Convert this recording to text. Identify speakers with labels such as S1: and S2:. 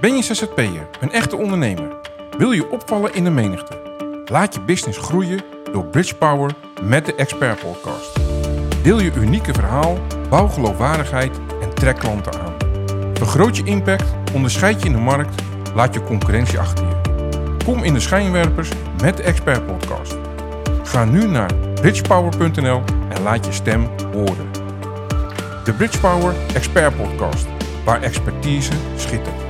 S1: Ben je ZZP'er, een echte ondernemer? Wil je opvallen in de menigte? Laat je business groeien door Bridge Power met de Expert Podcast. Deel je unieke verhaal, bouw geloofwaardigheid en trek klanten aan. Vergroot je impact, onderscheid je in de markt, laat je concurrentie achter je. Kom in de schijnwerpers met de Expert Podcast. Ga nu naar bridgepower.nl en laat je stem horen. De Bridge Power Expert Podcast, waar expertise schittert.